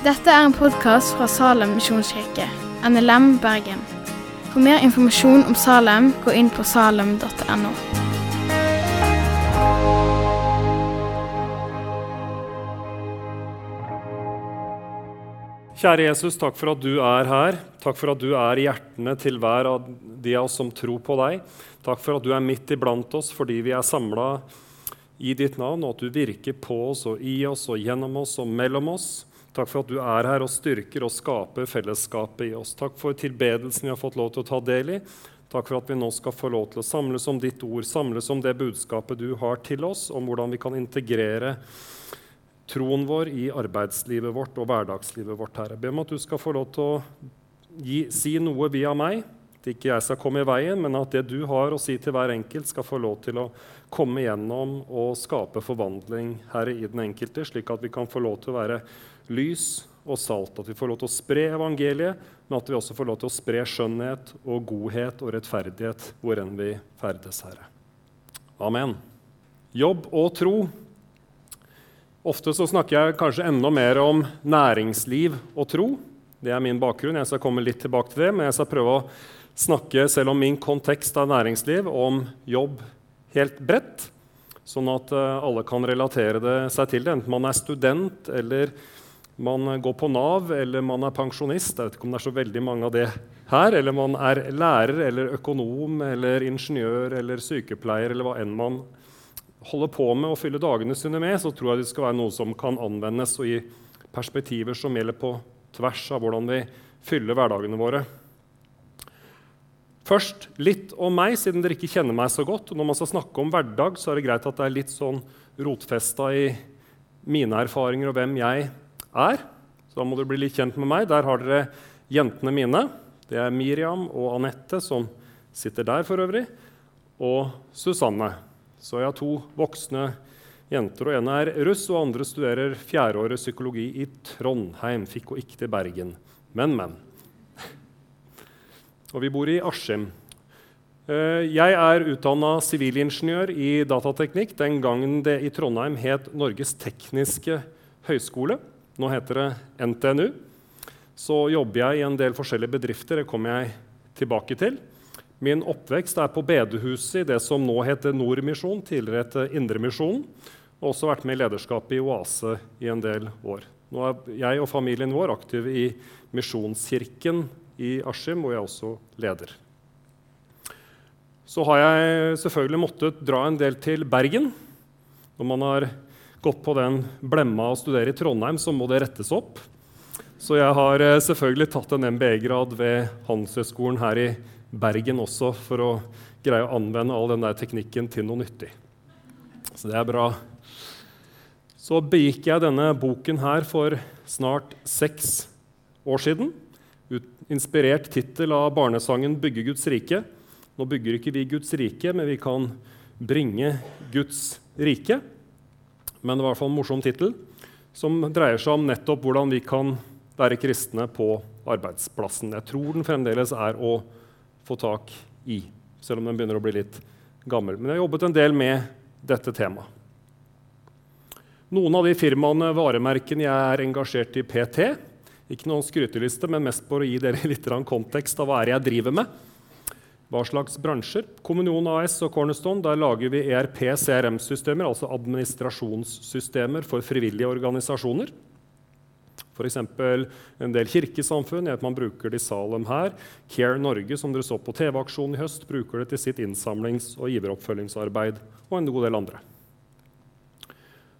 Dette er en podkast fra Salem misjonskirke, NLM Bergen. For mer informasjon om Salem, gå inn på salem.no. Kjære Jesus, takk for at du er her. Takk for at du er i hjertene til hver av de av oss som tror på deg. Takk for at du er midt iblant oss fordi vi er samla i ditt navn, og at du virker på oss og i oss og gjennom oss og mellom oss. Takk for at du er her og styrker og skaper fellesskapet i oss. Takk for tilbedelsen vi har fått lov til å ta del i. Takk for at vi nå skal få lov til å samles om ditt ord, samles om det budskapet du har til oss, om hvordan vi kan integrere troen vår i arbeidslivet vårt og hverdagslivet vårt. Herre. Jeg ber om at du skal få lov til å gi, si noe via meg, at ikke jeg skal komme i veien, men at det du har å si til hver enkelt, skal få lov til å komme gjennom og skape forvandling her i den enkelte, slik at vi kan få lov til å være lys og salt. At vi får lov til å spre evangeliet, men at vi også får lov til å spre skjønnhet og godhet og rettferdighet hvor enn vi ferdes, Herre. Amen. Jobb og tro Ofte så snakker jeg kanskje enda mer om næringsliv og tro. Det er min bakgrunn. Jeg skal komme litt tilbake til det, men jeg skal prøve å snakke, selv om min kontekst er næringsliv, om jobb helt bredt, sånn at eh, alle kan relatere det seg til det, enten man er student eller man går på Nav eller man er pensjonist. Jeg vet ikke om det er så veldig mange av det her. Eller man er lærer eller økonom eller ingeniør eller sykepleier eller hva enn man er holder på med å fylle dagene sine med, så tror jeg det skal være noe som kan anvendes og gi perspektiver som gjelder på tvers av hvordan vi fyller hverdagene våre. Først litt om meg, siden dere ikke kjenner meg så godt. Når man skal snakke om hverdag, så er det greit at det er litt sånn rotfesta i mine erfaringer og hvem jeg er. Så da må dere bli litt kjent med meg. Der har dere jentene mine. Det er Miriam og Anette, som sitter der for øvrig, og Susanne. Så jeg har to voksne jenter. og ene er russ, og andre studerer fjerdeåret psykologi i Trondheim. Fikk hun ikke til Bergen. Men, men. Og vi bor i Askim. Eh, jeg er utdanna sivilingeniør i datateknikk den gangen det i Trondheim het Norges tekniske høgskole. Nå heter det NTNU. Så jobber jeg i en del forskjellige bedrifter. Det kommer jeg tilbake til. Min oppvekst er på bedehuset i det som nå heter Nordmisjon, tidligere het Indremisjonen. Og også vært med i lederskapet i Oase i en del år. Nå er jeg og familien vår aktive i Misjonskirken i Askim, hvor jeg også leder. Så har jeg selvfølgelig måttet dra en del til Bergen. Når man har gått på den blemma å studere i Trondheim, så må det rettes opp. Så jeg har eh, selvfølgelig tatt en MBE-grad ved Handelshøyskolen her i Bergen også for å greie å anvende all den der teknikken til noe nyttig. Så det er bra. Så begikk jeg denne boken her for snart seks år siden. Inspirert tittel av barnesangen 'Bygge Guds rike'. Nå bygger ikke vi Guds rike, men vi kan bringe Guds rike. Men det var i hvert fall en morsom tittel som dreier seg om nettopp hvordan vi kan være kristne på arbeidsplassen. Jeg tror den fremdeles er å få tak i, selv om den begynner å bli litt gammel. Men jeg har jobbet en del med dette temaet. Noen av de firmaene, varemerkene jeg er engasjert i PT, ikke noen skryteliste, men mest for å gi dere litt kontekst av hva jeg driver med. Hva slags bransjer? Kommunion AS og Cornerstone der lager vi ERP-CRM-systemer, altså administrasjonssystemer for frivillige organisasjoner. F.eks. en del kirkesamfunn. Man bruker det i Salem her. Care Norge, som dere så på TV-aksjonen i høst, bruker det til sitt innsamlings- og giveroppfølgingsarbeid. Og en god del andre.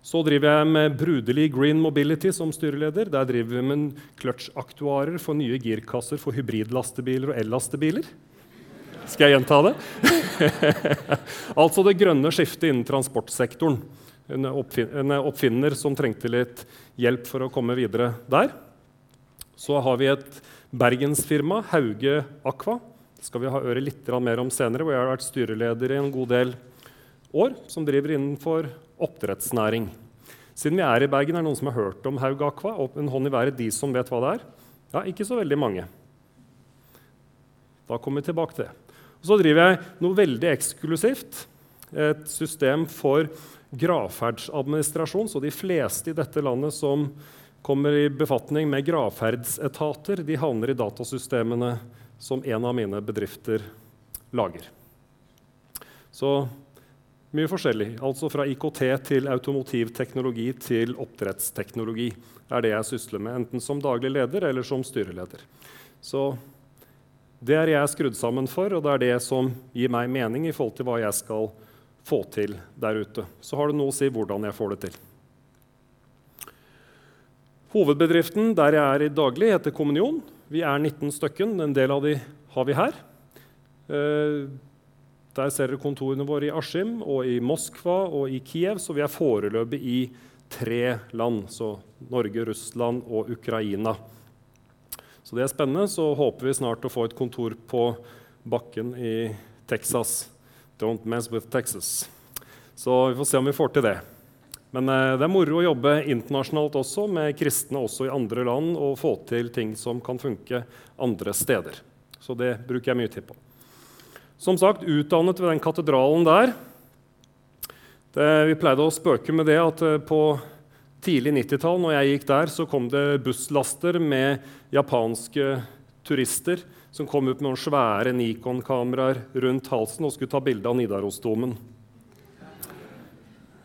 Så driver jeg med Brudelig Green Mobility som styreleder. Der driver vi med clutch-aktuarer for nye girkasser for hybridlastebiler og ellastebiler. Skal jeg gjenta det? altså det grønne skiftet innen transportsektoren en, oppfinner som trengte litt hjelp for å komme videre der. Så har vi et bergensfirma, Hauge Aqua. Det skal vi ha øre litt mer om senere, hvor jeg har vært styreleder i en god del år, som driver innenfor oppdrettsnæring. Siden vi er i Bergen, er det noen som har hørt om Haug Aqua? Og en hånd i været de som vet hva det er? Ja, ikke så veldig mange. Da kommer vi tilbake til det. Så driver jeg noe veldig eksklusivt. Et system for gravferdsadministrasjon, så de fleste i dette landet som kommer i befatning med gravferdsetater, de havner i datasystemene som en av mine bedrifter lager. Så mye forskjellig. Altså fra IKT til automotivteknologi til oppdrettsteknologi er det jeg sysler med, enten som daglig leder eller som styreleder. Så det er jeg skrudd sammen for, og det er det som gir meg mening i forhold til hva jeg skal få til der ute. Så har det noe å si hvordan jeg får det til. Hovedbedriften der jeg er i daglig, heter Kommunion. Vi er 19 stykken. En del av de har vi her. Eh, der ser dere kontorene våre i Askim og i Moskva og i Kiev, så vi er foreløpig i tre land. Så Norge, Russland og Ukraina. Så det er spennende. Så håper vi snart å få et kontor på bakken i Texas. Don't mess with Texas. Så vi får se om vi får til det. Men eh, det er moro å jobbe internasjonalt også, med kristne også i andre land, og få til ting som kan funke andre steder. Så det bruker jeg mye tid på. Som sagt, utdannet ved den katedralen der. Det, vi pleide å spøke med det at eh, på tidlig 90-tall når jeg gikk der, så kom det busslaster med japanske turister som kom ut med noen svære Nikon-kameraer rundt halsen og skulle ta bilde av Nidarosdomen.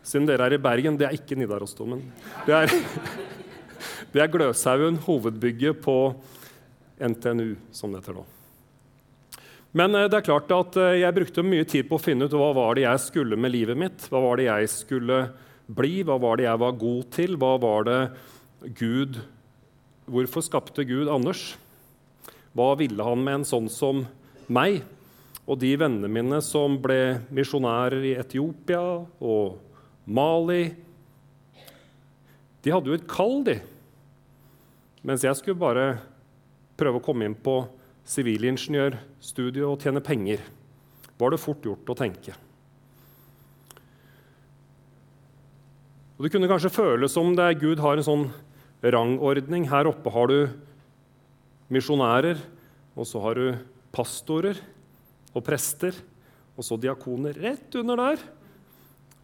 Siden dere er i Bergen, det er ikke Nidarosdomen. Det er, det er Gløshaugen, hovedbygget på NTNU, som det heter nå. Men eh, det er klart at eh, jeg brukte mye tid på å finne ut hva var det jeg skulle med livet mitt. Hva var det jeg skulle bli? Hva var det jeg var god til? Hva var det Gud Hvorfor skapte Gud Anders? Hva ville han med en sånn som meg? Og de vennene mine som ble misjonærer i Etiopia og Mali De hadde jo et kall, de. Mens jeg skulle bare prøve å komme inn på sivilingeniørstudiet og tjene penger, var det fort gjort å tenke. Og Det kunne kanskje føles som det er Gud har en sånn rangordning. Her oppe har du misjonærer, og så har du pastorer og prester, og så diakoner rett under der.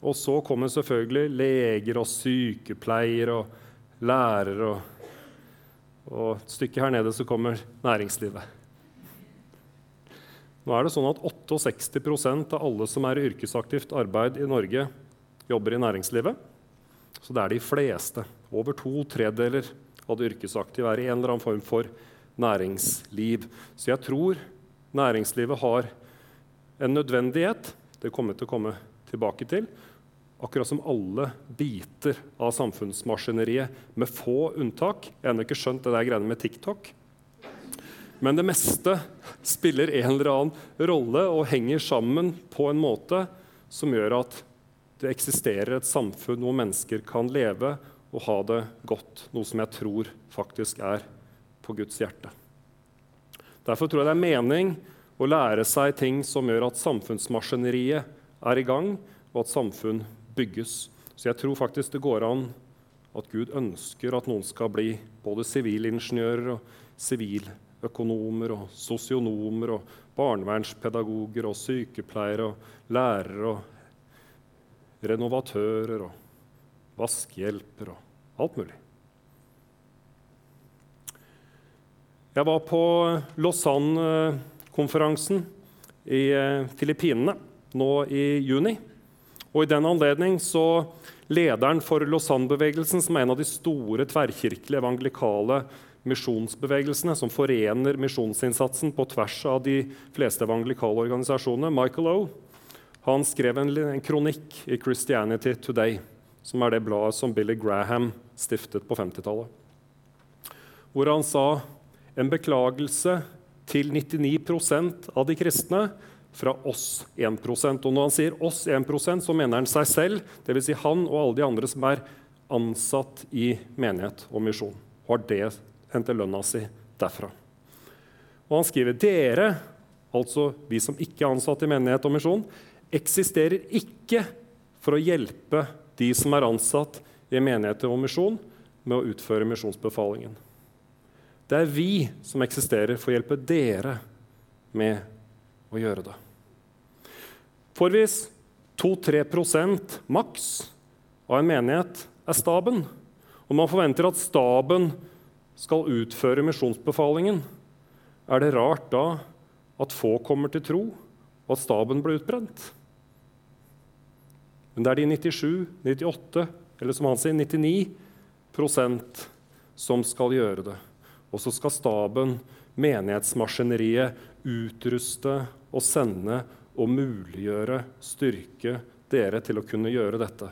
Og så kommer selvfølgelig leger og sykepleiere og lærere. Og, og et stykke her nede så kommer næringslivet. Nå er det sånn at 68% av alle som er i yrkesaktivt arbeid i Norge, jobber i næringslivet. Så det er de fleste. Over to tredeler av det yrkesaktive er i en eller annen form for næringsliv. Så jeg tror næringslivet har en nødvendighet. Det kommer til å komme tilbake til. Akkurat som alle biter av samfunnsmaskineriet, med få unntak. Jeg har ennå ikke skjønt det der greiene med TikTok. Men det meste spiller en eller annen rolle og henger sammen på en måte som gjør at det eksisterer et samfunn hvor mennesker kan leve og ha det godt. Noe som jeg tror faktisk er på Guds hjerte. Derfor tror jeg det er mening å lære seg ting som gjør at samfunnsmaskineriet er i gang, og at samfunn bygges. Så jeg tror faktisk det går an at Gud ønsker at noen skal bli både sivilingeniører og siviløkonomer og sosionomer og barnevernspedagoger og sykepleiere og lærere og renovatører og vaskehjelper og alt mulig. Jeg var på Lausanne-konferansen i eh, Filippinene nå i juni. Og I den anledning så lederen for Lausanne-bevegelsen, som er en av de store tverrkirkelige evangelikale misjonsbevegelsene som forener misjonsinnsatsen på tvers av de fleste evangelikale organisasjonene, Michael O., han skrev en, en, kronikk i Christianity Today, som er det bladet som Billy Graham stiftet på 50-tallet, hvor han sa en beklagelse til 99% av de kristne fra oss 1% Og når han sier oss 1% så mener han seg selv, dvs. Si han og alle de andre som er ansatt i menighet og misjon. Har det henter lønna si derfra. Og han skriver dere, altså vi som ikke er ansatt i menighet og misjon, eksisterer ikke for å hjelpe de som er ansatt i menighet og misjon, med å utføre misjonsbefalingen. Det er vi som eksisterer for å hjelpe dere med å gjøre det. For hvis 2-3% maks av en menighet er staben, og man forventer at staben skal utføre misjonsbefalingen, er det rart da at få kommer til tro, og at staben blir utbrent? Men det er de 97, 98, eller som han sier, 99 prosent som skal gjøre det. Og så skal staben, menighetsmaskineriet, utruste og sende og muliggjøre, styrke dere til å kunne gjøre dette.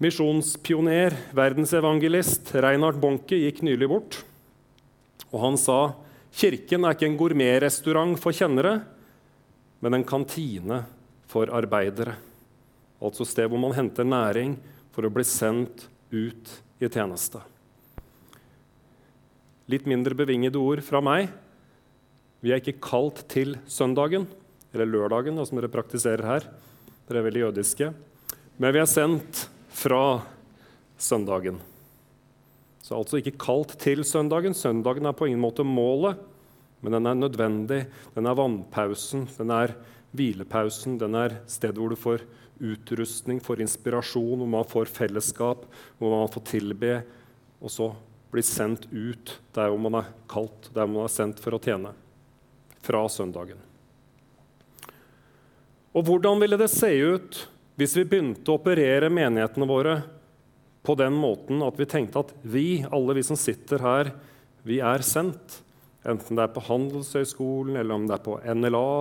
Misjonspioner, verdensevangelist Reinhard Bonke gikk nylig bort. Og han sa kirken er ikke en gourmetrestaurant for kjennere, men en kantine for arbeidere. Altså sted hvor man henter næring for å bli sendt ut i tjeneste. Litt mindre bevingede ord fra meg. Vi er ikke kalt til søndagen, eller lørdagen, som dere praktiserer her. Dere er veldig jødiske. Men vi er sendt fra søndagen. Så altså ikke kalt til søndagen. Søndagen er på ingen måte målet, men den er nødvendig. Den er vannpausen, den er hvilepausen, den er stedet hvor du får utrustning, får inspirasjon, hvor man får fellesskap, hvor man får tilbe, og så blir sendt ut der hvor man er kalt, der man er sendt for å tjene. Fra søndagen. Og hvordan ville det se ut hvis vi begynte å operere menighetene våre på den måten at vi tenkte at vi, alle vi som sitter her, vi er sendt? Enten det er på Handelshøyskolen, eller om det er på NLA,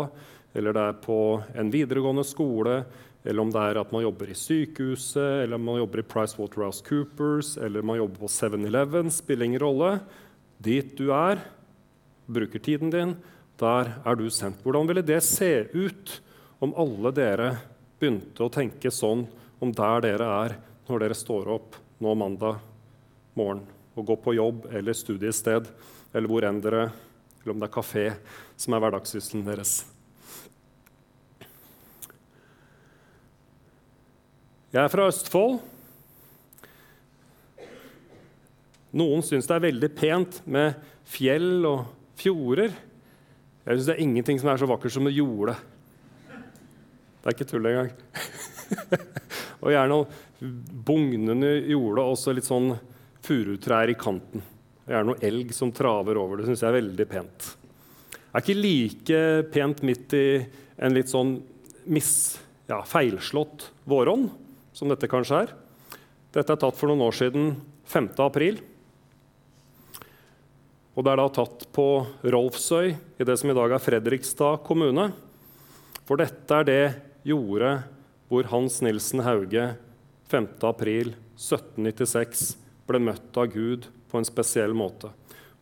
eller det er på en videregående skole, eller om det er at man jobber i sykehuset, eller man jobber i PricewaterhouseCoopers, eller man jobber på 7-Eleven, spiller ingen rolle. Dit du er, bruker tiden din, der er du sendt. Hvordan ville det se ut om alle dere begynte å tenke sånn om der dere er når dere står opp nå mandag morgen og går på jobb eller studiested, eller hvor enn dere Eller om det er kafé som er hverdagssysselen deres. Jeg er fra Østfold. Noen syns det er veldig pent med fjell og fjorder. Jeg syns det er ingenting som er så vakkert som et jorde. Det er ikke tull engang. og gjerne bugnende jorda og litt sånn furutrær i kanten. Gjerne noe elg som traver over. Det syns jeg er veldig pent. Det er ikke like pent midt i en litt sånn mis, ja, feilslått vårånd, som dette kanskje er. Dette er tatt for noen år siden, 5. april. Og det er da tatt på Rolfsøy i det som i dag er Fredrikstad kommune. For dette er det jordet hvor Hans Nilsen Hauge 5. april 1796 ble møtt av Gud på en spesiell måte.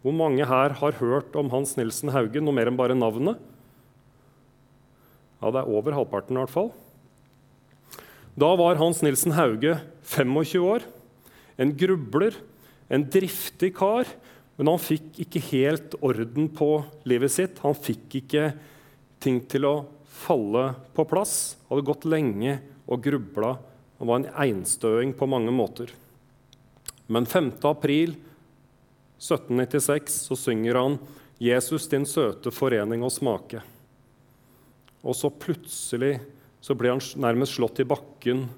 Hvor mange her har hørt om Hans Nilsen Hauge, noe mer enn bare navnet? Ja, det er over halvparten i hvert fall. Da var Hans Nilsen Hauge 25 år, en grubler, en driftig kar. Men han fikk ikke helt orden på livet sitt. Han fikk ikke ting til å falle på plass. Han hadde gått lenge og grubla. Han var en einstøing på mange måter. Men 5. april 1796 så synger han 'Jesus, din søte forening og smake'. Og så plutselig så blir han nærmest slått i bakken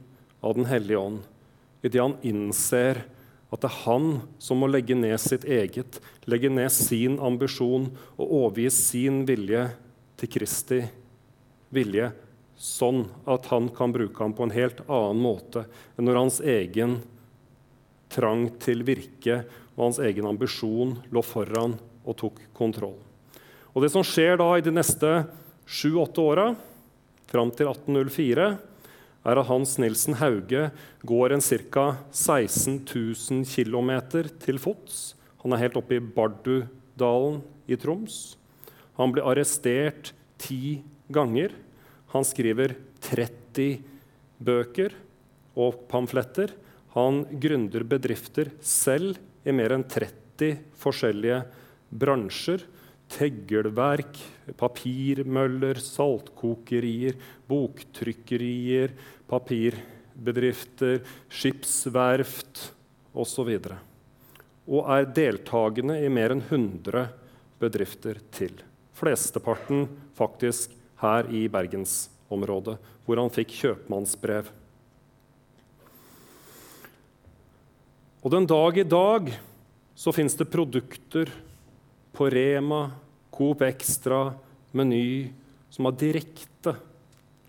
av Den hellige ånd idet han innser at det er han som må legge ned sitt eget, legge ned sin ambisjon og overgi sin vilje til Kristi vilje, sånn at han kan bruke ham på en helt annen måte enn når hans egen trang til virke og hans egen ambisjon lå foran og tok kontroll. Og Det som skjer da i de neste sju-åtte åra, fram til 1804, er at Hans Nilsen Hauge går en ca. 16 000 km til fots. Han er helt oppe i Bardudalen i Troms. Han blir arrestert ti ganger. Han skriver 30 bøker og pamfletter. Han gründer bedrifter selv i mer enn 30 forskjellige bransjer teglverk, papirmøller, saltkokerier, boktrykkerier, papirbedrifter, skipsverft osv. Og, og er deltakende i mer enn 100 bedrifter til. Flesteparten faktisk her i bergensområdet, hvor han fikk kjøpmannsbrev. Og den dag i dag så fins det produkter på Rema, Coop Extra, Meny som har direkte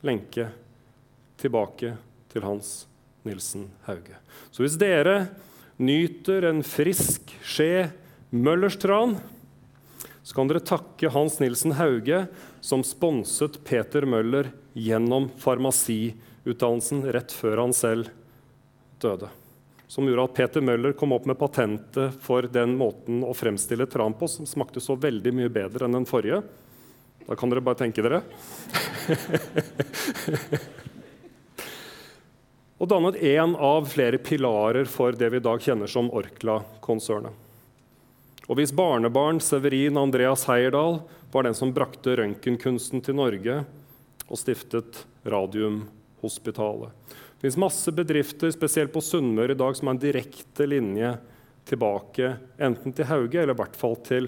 lenke tilbake til Hans Nilsen Hauge. Så hvis dere nyter en frisk skje Møllerstran, så kan dere takke Hans Nilsen Hauge, som sponset Peter Møller gjennom farmasiutdannelsen rett før han selv døde. Som gjorde at Peter Møller kom opp med patentet for den måten å fremstille tran på, som smakte så veldig mye bedre enn den forrige. Da kan dere bare tenke dere. og dannet én av flere pilarer for det vi i dag kjenner som Orkla-konsernet. Og hvis barnebarn Severin Andreas Heierdal var den som brakte røntgenkunsten til Norge og stiftet Radiumhospitalet. Det fins masse bedrifter, spesielt på Sunnmøre i dag, som har en direkte linje tilbake enten til Hauge eller i hvert fall til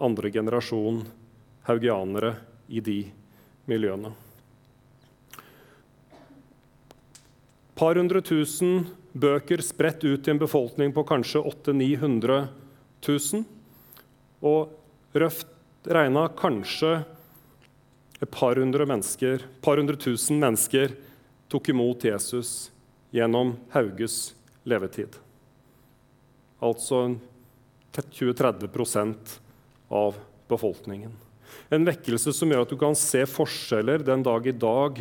andre generasjon haugianere i de miljøene. par hundre tusen bøker spredt ut i en befolkning på kanskje 800 000-900 000. Og røft regna kanskje et par hundre, mennesker, par hundre tusen mennesker tok imot Jesus gjennom Hauges levetid. Altså 20-30% av befolkningen. En vekkelse som gjør at du kan se forskjeller den dag i dag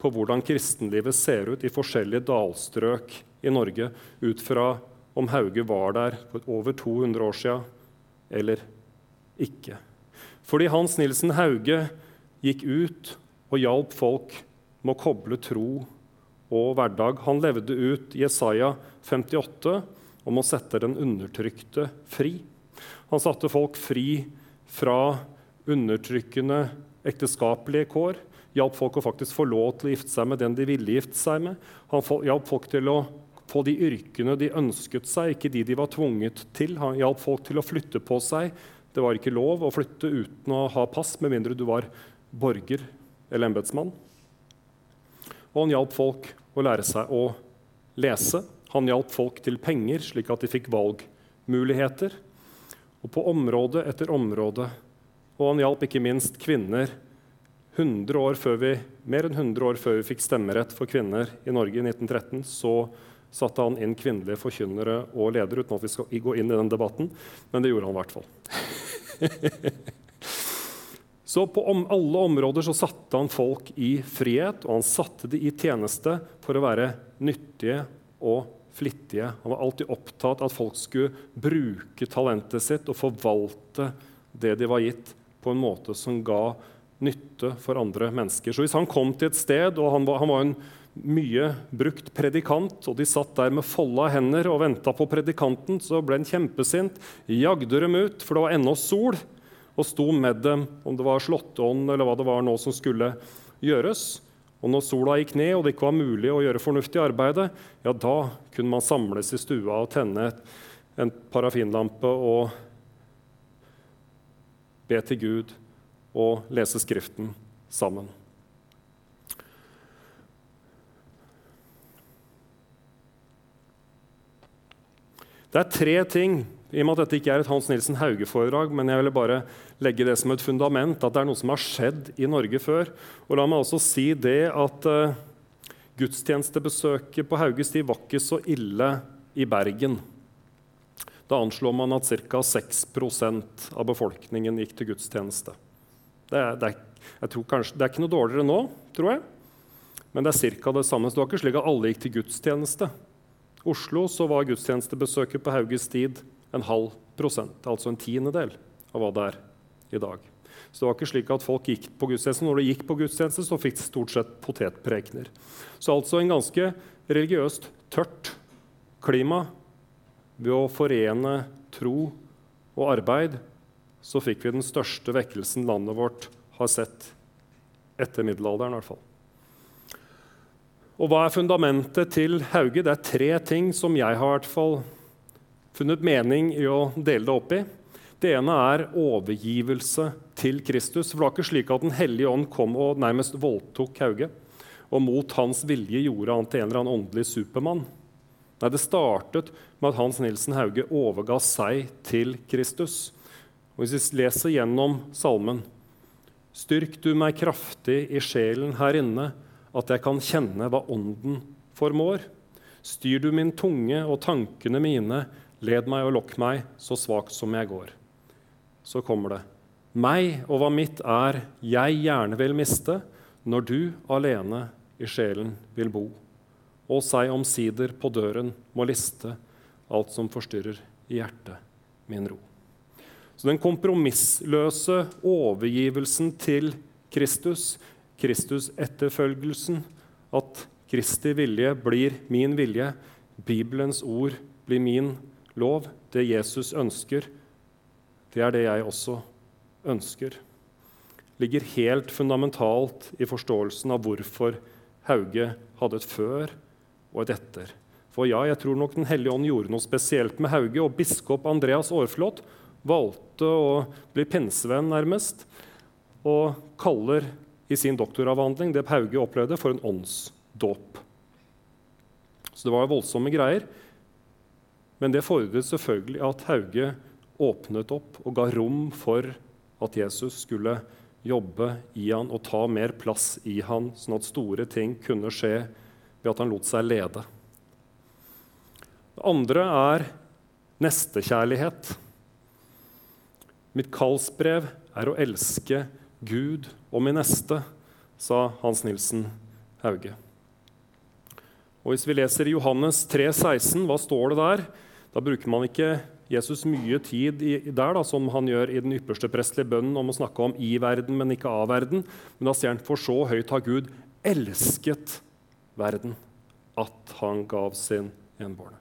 på hvordan kristenlivet ser ut i forskjellige dalstrøk i Norge, ut fra om Hauge var der for over 200 år siden eller ikke. Fordi Hans Nilsen Hauge gikk ut og hjalp folk med å koble tro og hverdag. Han levde ut Jesaja 58 om å sette den undertrykte fri. Han satte folk fri fra undertrykkende ekteskapelige kår. Hjalp folk å faktisk få lov til å gifte seg med den de ville gifte seg med. Han hjalp folk til å få de yrkene de ønsket seg, ikke de de var tvunget til. Han hjalp folk til å flytte på seg. Det var ikke lov å flytte uten å ha pass, med mindre du var borger eller embetsmann. Og han hjalp folk å lære seg å lese. Han hjalp folk til penger, slik at de fikk valgmuligheter. Og på område etter område og han hjalp ikke minst kvinner 100 år før vi, mer enn 100 år før vi fikk stemmerett for kvinner i Norge i 1913. Så satte han inn kvinnelige forkynnere og ledere, uten at vi skal gå inn i den debatten. Men det gjorde han i hvert fall. så på om, alle områder så satte han folk i frihet, og han satte de i tjeneste for å være nyttige og flittige. Han var alltid opptatt av at folk skulle bruke talentet sitt og forvalte det de var gitt på en måte som ga nytte for andre mennesker. Så hvis han kom til et sted, og han var, han var en mye brukt predikant, og de satt der med folda hender og venta på predikanten, så ble han kjempesint, jagde dem ut, for det var ennå sol, og sto med dem om det var slåtteånd eller hva det var nå som skulle gjøres. Og når sola gikk ned og det ikke var mulig å gjøre fornuftig arbeid, ja, da kunne man samles i stua og tenne en parafinlampe og be til Gud og lese Skriften sammen. Det er tre ting i og med at dette ikke er et Hans Nilsen Hauge-foredrag, men jeg ville bare legge det som et fundament, at det er noe som har skjedd i Norge før. Og la meg også si det at uh, gudstjenestebesøket på Hauge sti var ikke så ille i Bergen. Da anslår man at ca. 6% av befolkningen gikk til gudstjeneste. Det er, det, er, kanskje, det er, ikke noe dårligere nå, tror jeg, men det er ca. det samme. Så det var ikke slik at alle gikk til gudstjeneste. Oslo var gudstjenestebesøket på Hauges tid en halv prosent, altså en tiendedel av hva det er i dag. Så det var ikke slik at folk gikk på gudstjeneste. Når de gikk på gudstjeneste, så fikk de stort sett potetprekener. Så altså en ganske religiøst tørt klima ved å forene tro og arbeid så fikk vi den største vekkelsen landet vårt har sett etter middelalderen. I hvert fall. Og Hva er fundamentet til Hauge? Det er tre ting som jeg har hvert fall funnet mening i å dele det opp i. Det ene er overgivelse til Kristus. For det var ikke slik at Den hellige ånd kom og nærmest voldtok Hauge og mot hans vilje gjorde han til en eller annen åndelig supermann. Nei, det startet med at Hans Nilsen Hauge overga seg til Kristus. Og Hvis vi leser gjennom salmen Styrk du meg kraftig i sjelen her inne, at jeg kan kjenne hva Ånden formår. Styr du min tunge og tankene mine, led meg og lokk meg, så svakt som jeg går. Så kommer det. Meg og hva mitt er, jeg gjerne vil miste, når du alene i sjelen vil bo. Og seg omsider på døren må liste alt som forstyrrer i hjertet min ro. Så den kompromissløse overgivelsen til Kristus, Kristus-etterfølgelsen, at Kristi vilje blir min vilje, Bibelens ord blir min lov, det Jesus ønsker, det er det jeg også ønsker. Ligger helt fundamentalt i forståelsen av hvorfor Hauge hadde et før og et etter. For ja, jeg tror nok Den hellige ånd gjorde noe spesielt med Hauge, og biskop Andreas Aarflot valgte å bli pinsevenn, nærmest, og kaller i sin doktoravhandling det Hauge opplevde, for en åndsdåp. Så det var voldsomme greier. Men det fordret selvfølgelig at Hauge åpnet opp og ga rom for at Jesus skulle jobbe i han og ta mer plass i han, sånn at store ting kunne skje ved at han lot seg lede. Det andre er nestekjærlighet. Mitt kallsbrev er å elske Gud og min neste, sa Hans Nilsen Hauge. Og Hvis vi leser Johannes 3, 16, hva står det der? Da bruker man ikke Jesus mye tid i, der, da, som han gjør i den ypperste prestelige bønnen om å snakke om i verden, men ikke av verden. Men da sier han for så høyt har Gud elsket verden at han gav sin enbårne.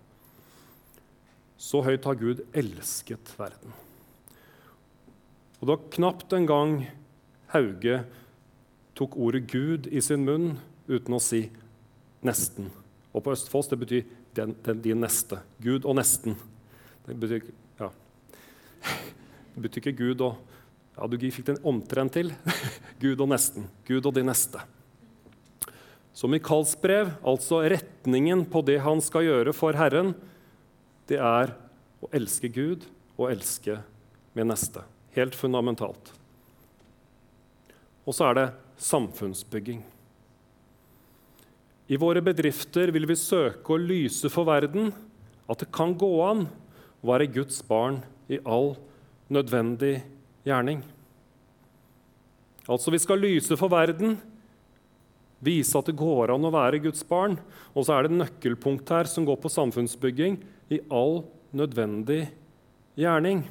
Så høyt har Gud elsket verden. Og det var knapt en gang Hauge tok ordet Gud i sin munn uten å si 'nesten'. Og på Østfolds det betyr den, den, din neste. Gud og nesten. Det betyr, ja. det betyr ikke Gud og Ja, du fikk den omtrent til. Gud og nesten. Gud og de neste. Så Michaels brev, altså retningen på det han skal gjøre for Herren, det er å elske Gud og elske min neste. Helt fundamentalt. Og så er det samfunnsbygging. I våre bedrifter vil vi søke å lyse for verden at det kan gå an å være Guds barn i all nødvendig gjerning. Altså, vi skal lyse for verden, vise at det går an å være Guds barn. Og så er det et nøkkelpunkt her som går på samfunnsbygging i all nødvendig gjerning.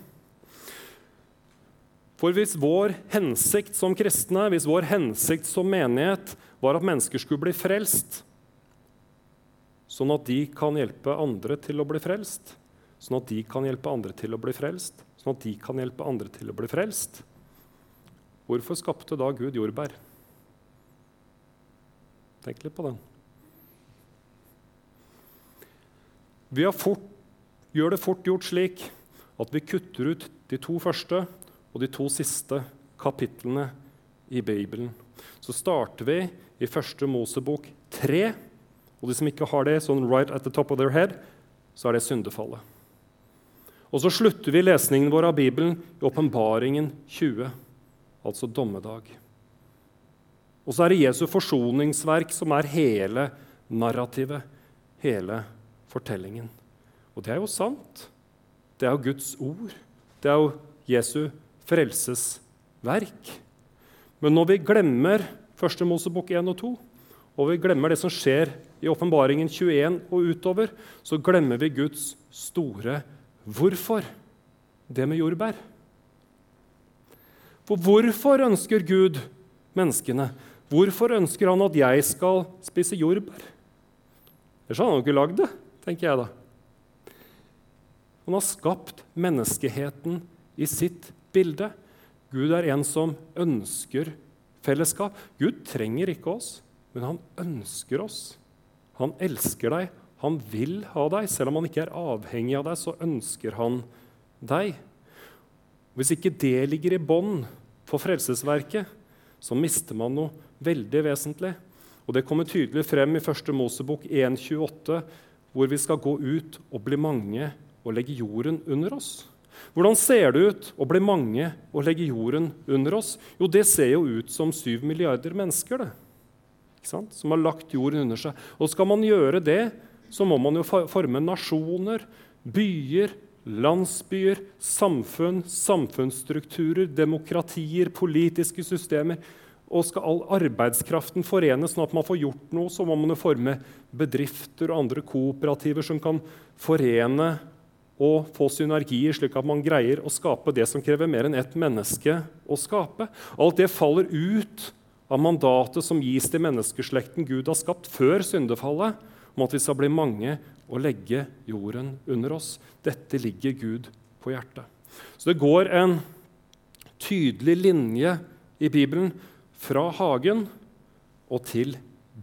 For hvis vår hensikt som kristne, hvis vår hensikt som menighet var at mennesker skulle bli frelst, sånn at de kan hjelpe andre til å bli frelst, sånn at de kan hjelpe andre til å bli frelst, sånn at de kan hjelpe andre til å bli frelst. Hvorfor skapte da Gud jordbær? Tenk litt på den. Vi fort, gjør det fort gjort slik at vi kutter ut de to første og de to siste kapitlene i Bibelen. Så starter vi i første Mosebok 3. Og de som ikke har det sånn right at the top of their head, så er det syndefallet. Og så slutter vi lesningen vår av Bibelen i Åpenbaringen 20, altså dommedag. Og så er det Jesu forsoningsverk som er hele narrativet, hele fortellingen. Og det er jo sant. Det er jo Guds ord. Det er jo Jesu frelsesverk. Men når vi glemmer 1. Mosebok 1 og 2, og vi glemmer det som skjer i Åpenbaringen 21 og utover, så glemmer vi Guds store Hvorfor det med jordbær? For hvorfor ønsker Gud menneskene? Hvorfor ønsker han at jeg skal spise jordbær? Ellers hadde han jo ikke lagd det, tenker jeg da. Han har skapt menneskeheten i sitt bilde. Gud er en som ønsker fellesskap. Gud trenger ikke oss, men han ønsker oss. Han elsker deg, han vil ha deg. Selv om han ikke er avhengig av deg, så ønsker han deg. Hvis ikke det ligger i bånd for frelsesverket, så mister man noe veldig vesentlig. Og Det kommer tydelig frem i 1. Mosebok 1,28, hvor vi skal gå ut og bli mange og legge jorden under oss. Hvordan ser det ut å bli mange og legge jorden under oss? Jo, det ser jo ut som syv milliarder mennesker det. som har lagt jorden under seg. Og skal man gjøre det, så må man jo forme nasjoner, byer, landsbyer, samfunn, samfunnsstrukturer, demokratier, politiske systemer. Og skal all arbeidskraften forenes sånn at man får gjort noe, så må man jo forme bedrifter og andre kooperativer som kan forene og få synergier, slik at man greier å skape det som krever mer enn ett menneske å skape. Alt det faller ut av mandatet som gis til menneskeslekten Gud har skapt før syndefallet, om at vi skal bli mange og legge jorden under oss. Dette ligger Gud på hjertet. Så det går en tydelig linje i Bibelen fra hagen og til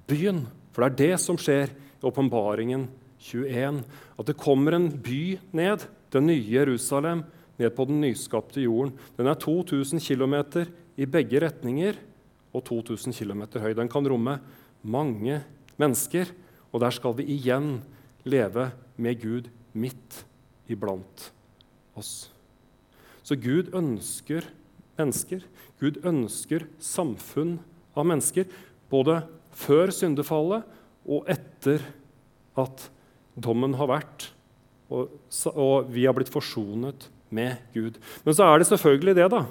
byen. For det er det som skjer i åpenbaringen 21. At det kommer en by ned, det nye Jerusalem, ned på den nyskapte jorden. Den er 2000 km i begge retninger og 2000 km høy. Den kan romme mange mennesker, og der skal vi igjen leve med Gud midt iblant oss. Så Gud ønsker mennesker. Gud ønsker samfunn av mennesker, både før syndefallet og etter at dommen har vært, og, og, vi har blitt forsonet med Gud. Men så er det selvfølgelig det da,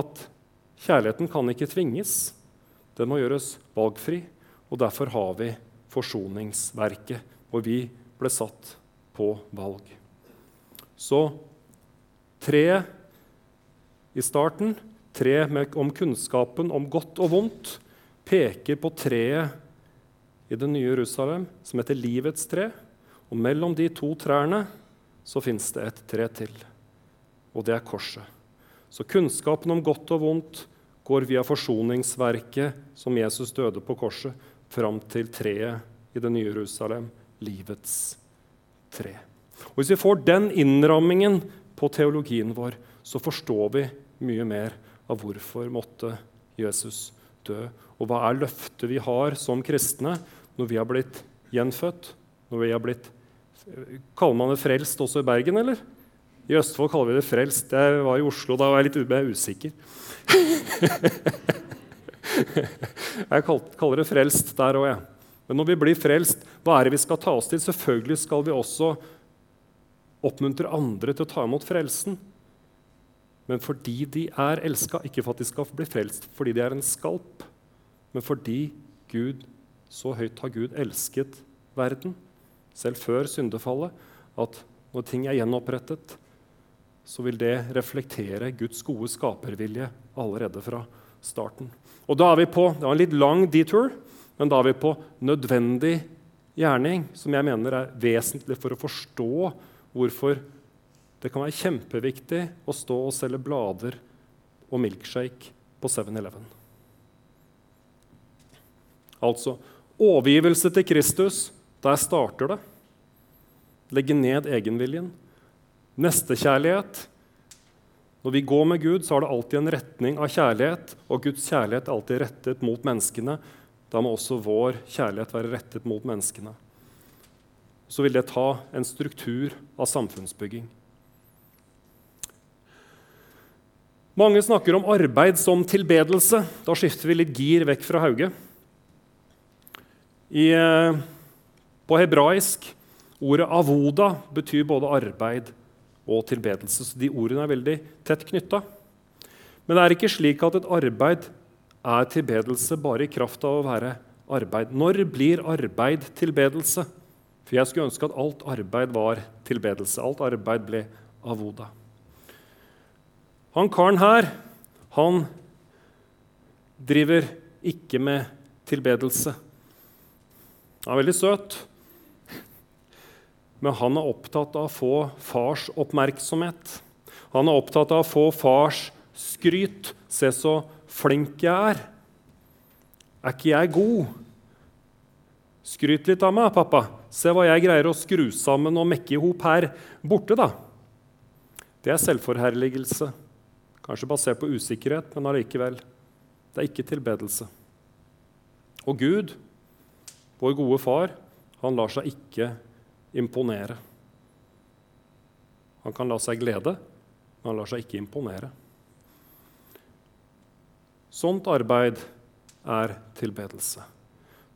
at kjærligheten kan ikke tvinges. Den må gjøres valgfri, og derfor har vi forsoningsverket, hvor vi ble satt på valg. Så tre i starten, tre om kunnskapen om godt og vondt, peker på treet i det nye Jerusalem som heter livets tre. Og mellom de to trærne så fins det et tre til, og det er korset. Så kunnskapen om godt og vondt går via forsoningsverket som Jesus døde på korset, fram til treet i det nye Jerusalem, livets tre. Og Hvis vi får den innrammingen på teologien vår, så forstår vi mye mer av hvorfor måtte Jesus dø, og hva er løftet vi har som kristne når vi har blitt gjenfødt, når vi har blitt Kaller man det frelst også i Bergen, eller? I Østfold kaller vi det frelst. Jeg var i Oslo, da var jeg litt usikker. jeg kaller det frelst der òg, jeg. Men når vi blir frelst, hva er det vi skal ta oss til? Selvfølgelig skal vi også oppmuntre andre til å ta imot frelsen. Men fordi de er elska, ikke for at de skal bli frelst fordi de er en skalp, men fordi Gud, så høyt har Gud elsket verden, selv før syndefallet, at når ting er gjenopprettet, så vil det reflektere Guds gode skapervilje allerede fra starten. Og da er vi på, Det var en litt lang detour, men da er vi på nødvendig gjerning, som jeg mener er vesentlig for å forstå hvorfor det kan være kjempeviktig å stå og selge blader og milkshake på 7-Eleven. Altså overgivelse til Kristus. Der starter det. Legge ned egenviljen. Nestekjærlighet. Når vi går med Gud, så har det alltid en retning av kjærlighet, og Guds kjærlighet er alltid rettet mot menneskene. Da må også vår kjærlighet være rettet mot menneskene. Så vil det ta en struktur av samfunnsbygging. Mange snakker om arbeid som tilbedelse. Da skifter vi litt gir vekk fra Hauge. I, eh, på hebraisk ordet 'avoda' betyr både arbeid og tilbedelse. Så de ordene er veldig tett knytta. Men det er ikke slik at et arbeid er tilbedelse bare i kraft av å være arbeid. Når blir arbeid tilbedelse? For jeg skulle ønske at alt arbeid var tilbedelse. Alt arbeid ble avoda. Han karen her, han driver ikke med tilbedelse. Han er veldig søt, men han er opptatt av å få fars oppmerksomhet. Han er opptatt av å få fars skryt. Se så flink jeg er. Er ikke jeg god? Skryt litt av meg, pappa. Se hva jeg greier å skru sammen og mekke i hop her borte, da. Det er selvforherligelse. Kanskje basert på usikkerhet, men allikevel. Det er ikke tilbedelse. Og Gud, vår gode far, han lar seg ikke imponere. Han kan la seg glede, men han lar seg ikke imponere. Sånt arbeid er tilbedelse.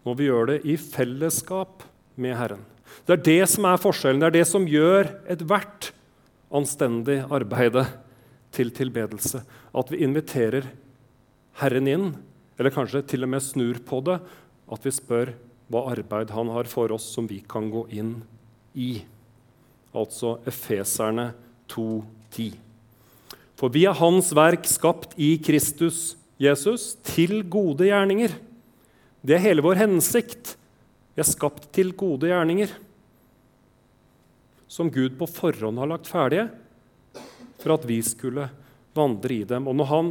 Når vi gjør det i fellesskap med Herren. Det er det som er forskjellen. Det er det som gjør ethvert anstendig arbeid til tilbedelse. At vi inviterer Herren inn, eller kanskje til og med snur på det. At vi spør hva arbeid han har for oss som vi kan gå inn i. Altså Efeserne 2,10. For vi er Hans verk skapt i Kristus Jesus til gode gjerninger. Det er hele vår hensikt. Vi er skapt til gode gjerninger som Gud på forhånd har lagt ferdige for at vi skulle vandre i dem. Og når Han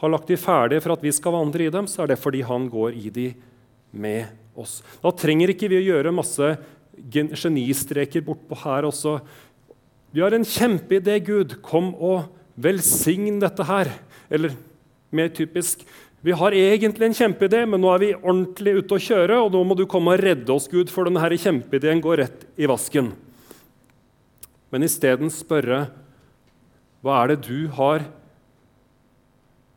har lagt de ferdige for at vi skal vandre i dem, så er det fordi Han går i de med oss. Da trenger ikke vi å gjøre masse genistreker bortpå her også. Vi har en kjempeidé, Gud. Kom og velsign dette her. Eller mer typisk vi har egentlig en kjempeidé, men nå er vi ordentlig ute å kjøre, og nå må du komme og redde oss, Gud, for denne kjempeideen går rett i vasken. Men isteden spørre hva er det du har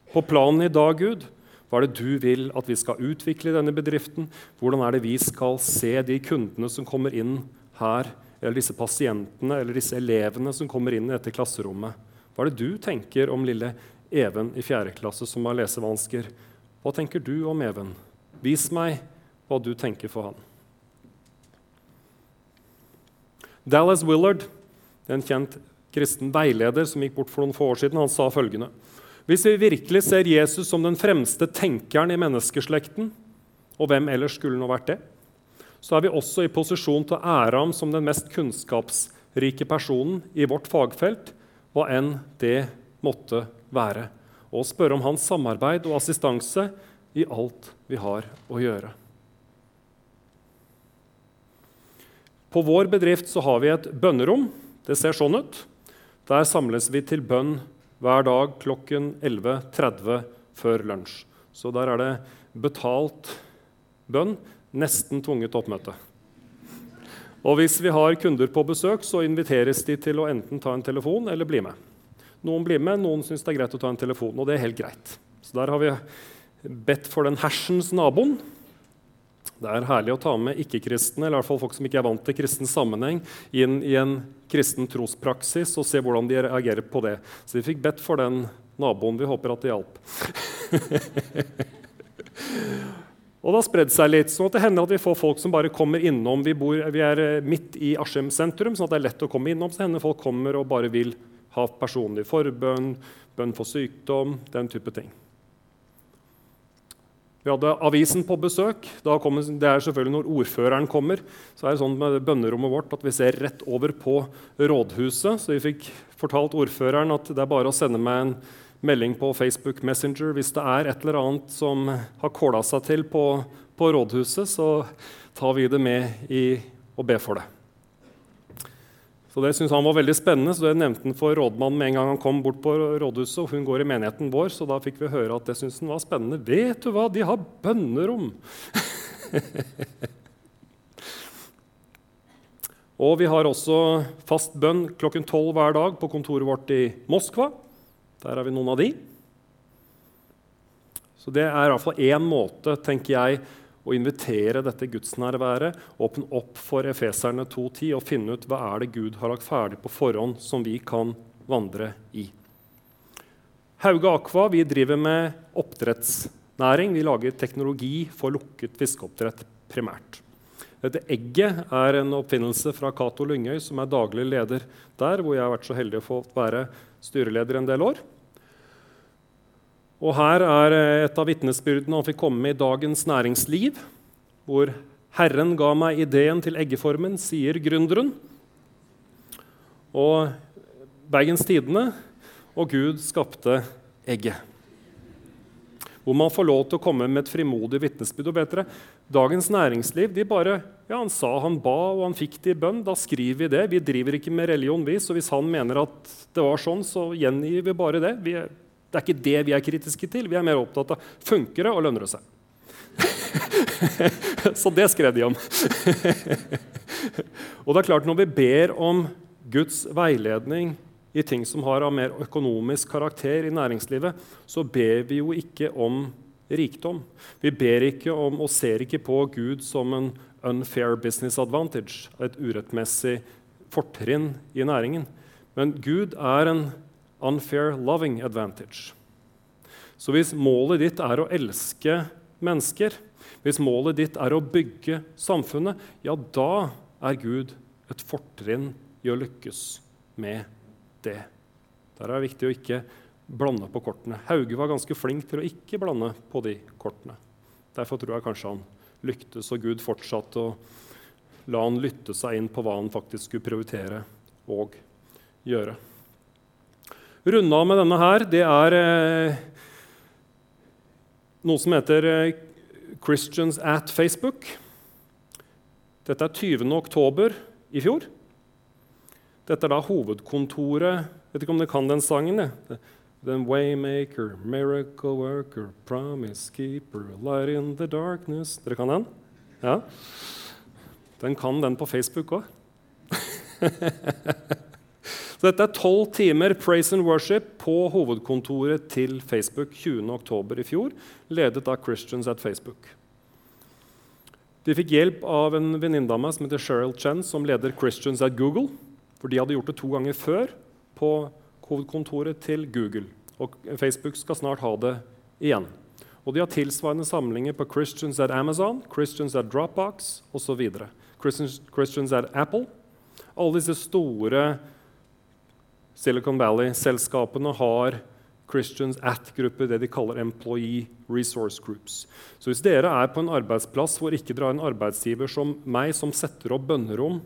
på planen i dag, Gud? Hva er det du vil at vi skal utvikle i denne bedriften? Hvordan er det vi skal se de kundene som kommer inn her, eller disse pasientene eller disse elevene som kommer inn i dette klasserommet? Hva er det du tenker om lille Even i 4. klasse som har lesevansker? Hva tenker du om Even? Vis meg hva du tenker for han. Dallas Willard, en kjent kristen veileder som gikk bort for noen få år siden, han sa følgende hvis vi virkelig ser Jesus som den fremste tenkeren i menneskeslekten, og hvem ellers skulle nå vært det, så er vi også i posisjon til å ære ham som den mest kunnskapsrike personen i vårt fagfelt, hva enn det måtte være, og spørre om hans samarbeid og assistanse i alt vi har å gjøre. På vår bedrift så har vi et bønnerom. Det ser sånn ut. Der samles vi til bønn hver dag klokken 11.30 før lunsj. Så der er det betalt bønn, nesten tvunget oppmøte. Og hvis vi har kunder på besøk, så inviteres de til å enten ta en telefon eller bli med. Noen blir med, noen syns det er greit å ta en telefon, og det er helt greit. Så der har vi bedt for den hersens naboen det er herlig å ta med ikke-kristne eller i hvert fall folk som ikke er vant til kristen sammenheng, inn i en kristen trospraksis og se hvordan de reagerer på det. Så vi fikk bedt for den naboen. Vi håper at det hjalp. og det har spredd seg litt, sånn at det hender at vi får folk som bare kommer innom. Vi, bor, vi er eh, midt i Askim sentrum, sånn at det er lett å komme innom. Så hender folk kommer og bare vil ha personlig forbønn, bønn for sykdom, den type ting. Vi hadde avisen på besøk. Kom, det er selvfølgelig Når ordføreren kommer, så er det sånn med bønnerommet vårt at vi ser rett over på rådhuset. Så vi fikk fortalt ordføreren at det er bare å sende meg en melding på Facebook Messenger hvis det er et eller annet som har kåla seg til på, på rådhuset, så tar vi det med i å be for det. Så Det syntes han var veldig spennende, så det nevnte han for rådmannen med en gang han kom bort på rådhuset. og Hun går i menigheten vår, så da fikk vi høre at det syntes han var spennende. Vet du hva, de har bønnerom! og vi har også fast bønn klokken tolv hver dag på kontoret vårt i Moskva. Der har vi noen av de. Så det er iallfall én måte, tenker jeg, og invitere dette gudsnærværet, åpne opp for Efeserne 2.10 og finne ut hva er det Gud har lagt ferdig på forhånd som vi kan vandre i. Hauge Aqua vi driver med oppdrettsnæring. Vi lager teknologi for lukket fiskeoppdrett primært. Dette egget er en oppfinnelse fra Cato Lyngøy, som er daglig leder der, hvor jeg har vært så heldig å få være styreleder en del år. Og her er et av vitnesbyrdene han fikk komme med i Dagens Næringsliv, hvor Herren ga meg ideen til eggeformen, sier gründeren. Og Bergens Tidende og Gud skapte egget. Hvor man får lov til å komme med et frimodig vitnesbyrd. Og vet dere, Dagens Næringsliv de bare, ja, Han sa han ba, og han fikk det i bønn. Da skriver vi det. Vi driver ikke med religion, vi. Så hvis han mener at det var sånn, så gjengir vi bare det. Vi Det er ikke det vi er kritiske til. Vi er mer opptatt av funker det og lønner det seg. Så det skrev de om. og det er klart, når vi ber om Guds veiledning i ting som har av mer økonomisk karakter i næringslivet, så ber vi jo ikke om rikdom. Vi ber ikke om og ser ikke på Gud som en unfair business advantage, et urettmessig fortrinn i næringen. Men Gud er en unfair loving advantage. Så hvis målet ditt er å elske mennesker, hvis målet ditt er å bygge samfunnet, ja, da er Gud et fortrinn i å lykkes med det. Der er det viktig å ikke blande på kortene. Hauge var ganske flink til å ikke blande på de kortene. Derfor tror jeg kanskje han lyktes, og Gud fortsatte å la han lytte seg inn på hva han faktisk skulle prioritere og gjøre. Runde av med denne her, det er eh, noe som heter eh, Christians at Facebook. Dette er 20. oktober i fjor. Dette er da hovedkontoret Vet ikke om dere kan den sangen? Det. Then waymaker, miracle worker, promise keeper, light in the darkness Dere kan den? Ja? Den kan den på Facebook òg. Så dette er tolv timer praise and worship på hovedkontoret til Facebook 20.10. i fjor, ledet av Christians at Facebook. De fikk hjelp av en venninne av meg som heter Cheryl Chen, som leder Christians at Google. For de hadde gjort det to ganger før på hovedkontoret til Google. Og Facebook skal snart ha det igjen. Og de har tilsvarende samlinger på Christians at Amazon, Christians at Dropbox osv. Christians, Christians at Apple. Alle disse store Silicon Valley-selskapene har Christians at-grupper, det de kaller Employee Resource Groups. Så hvis dere er på en arbeidsplass hvor ikke dere har en arbeidsgiver som meg, som setter opp bønnerom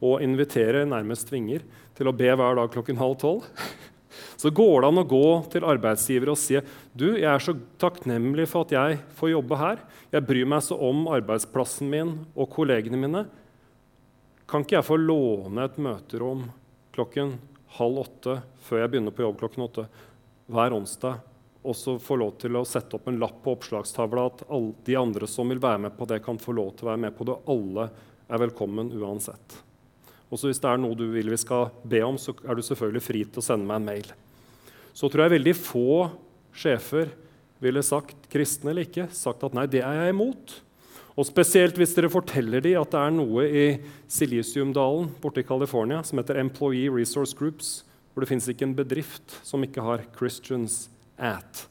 og inviterer nærmest tvinger til å be hver dag klokken halv tolv, så går det an å gå til arbeidsgiver og si du, jeg er så takknemlig for at jeg får jobbe her. Jeg bryr meg så om arbeidsplassen min og kollegene mine. Kan ikke jeg få låne et møterom klokken halv åtte før jeg begynner på jobb klokken åtte hver onsdag, og så få lov til å sette opp en lapp på oppslagstavla at alle de andre som vil være med på det, kan få lov til å være med på det. Alle er velkommen uansett. Og Hvis det er noe du vil vi skal be om, så er du selvfølgelig fri til å sende meg en mail. Så tror jeg veldig få sjefer ville sagt, kristne eller ikke, sagt at nei, det er jeg imot. Og Spesielt hvis dere forteller dem at det er noe i Silisiumdalen borte i California som heter Employee Resource Groups, hvor det fins ikke en bedrift som ikke har Christians at,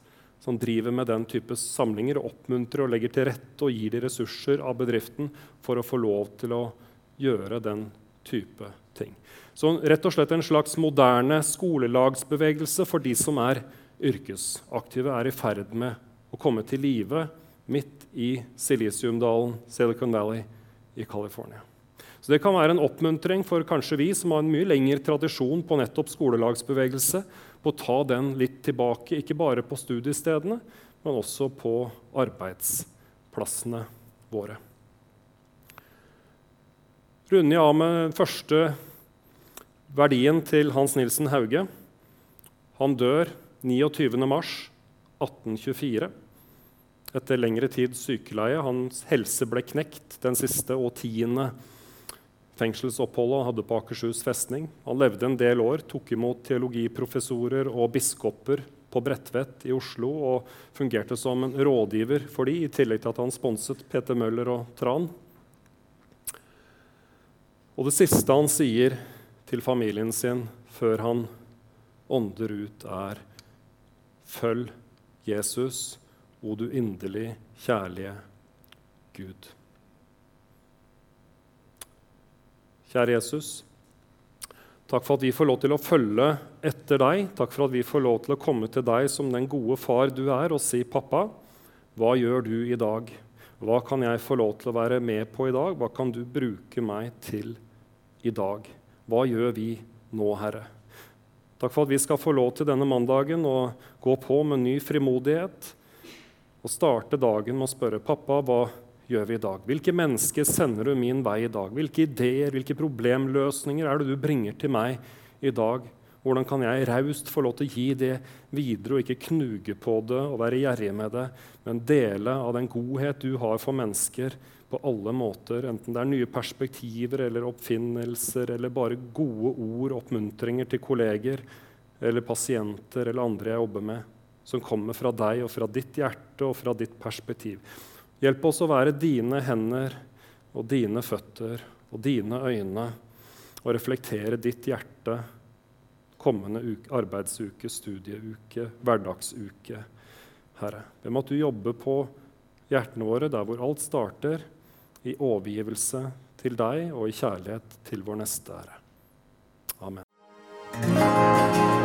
som driver med den type samlinger og oppmuntrer og legger til rette og gir de ressurser av bedriften for å få lov til å gjøre den type ting. Så rett og slett en slags moderne skolelagsbevegelse for de som er yrkesaktive, er i ferd med å komme til live midt i Silisiumdalen, Silicon Valley i California. Så Det kan være en oppmuntring for kanskje vi som har en mye lengre tradisjon på nettopp skolelagsbevegelse, på å ta den litt tilbake, ikke bare på studiestedene, men også på arbeidsplassene våre. Runder jeg av med den første verdien til Hans Nilsen Hauge. Han dør 29.3.1824 etter lengre tids sykeleie. Hans helse ble knekt den siste og tiende fengselsoppholdet han hadde på Akershus festning. Han levde en del år, tok imot teologiprofessorer og biskoper på Bredtvet i Oslo og fungerte som en rådgiver for de, i tillegg til at han sponset Peter Møller og Tran. Og det siste han sier til familien sin før han ånder ut, er Følg Jesus o du inderlig kjærlige Gud. Kjære Jesus. Takk for at vi får lov til å følge etter deg. Takk for at vi får lov til å komme til deg som den gode far du er, og si, 'Pappa, hva gjør du i dag?' Hva kan jeg få lov til å være med på i dag? Hva kan du bruke meg til i dag? Hva gjør vi nå, Herre? Takk for at vi skal få lov til denne mandagen å gå på med ny frimodighet og starte dagen med å spørre pappa hva gjør vi i dag? Hvilke mennesker sender du min vei i dag? Hvilke ideer, hvilke problemløsninger er det du bringer til meg i dag? Hvordan kan jeg raust få lov til å gi det videre og ikke knuge på det og være gjerrig med det, men dele av den godhet du har for mennesker på alle måter, enten det er nye perspektiver eller oppfinnelser eller bare gode ord, oppmuntringer til kolleger eller pasienter eller andre jeg jobber med, som kommer fra deg og fra ditt hjerte og fra ditt perspektiv. Hjelp oss å være dine hender og dine føtter og dine øyne og reflektere ditt hjerte kommende uke, arbeidsuke, studieuke, hverdagsuke. Herre, be om at du jobber på hjertene våre der hvor alt starter, i overgivelse til deg og i kjærlighet til vår neste ære. Amen.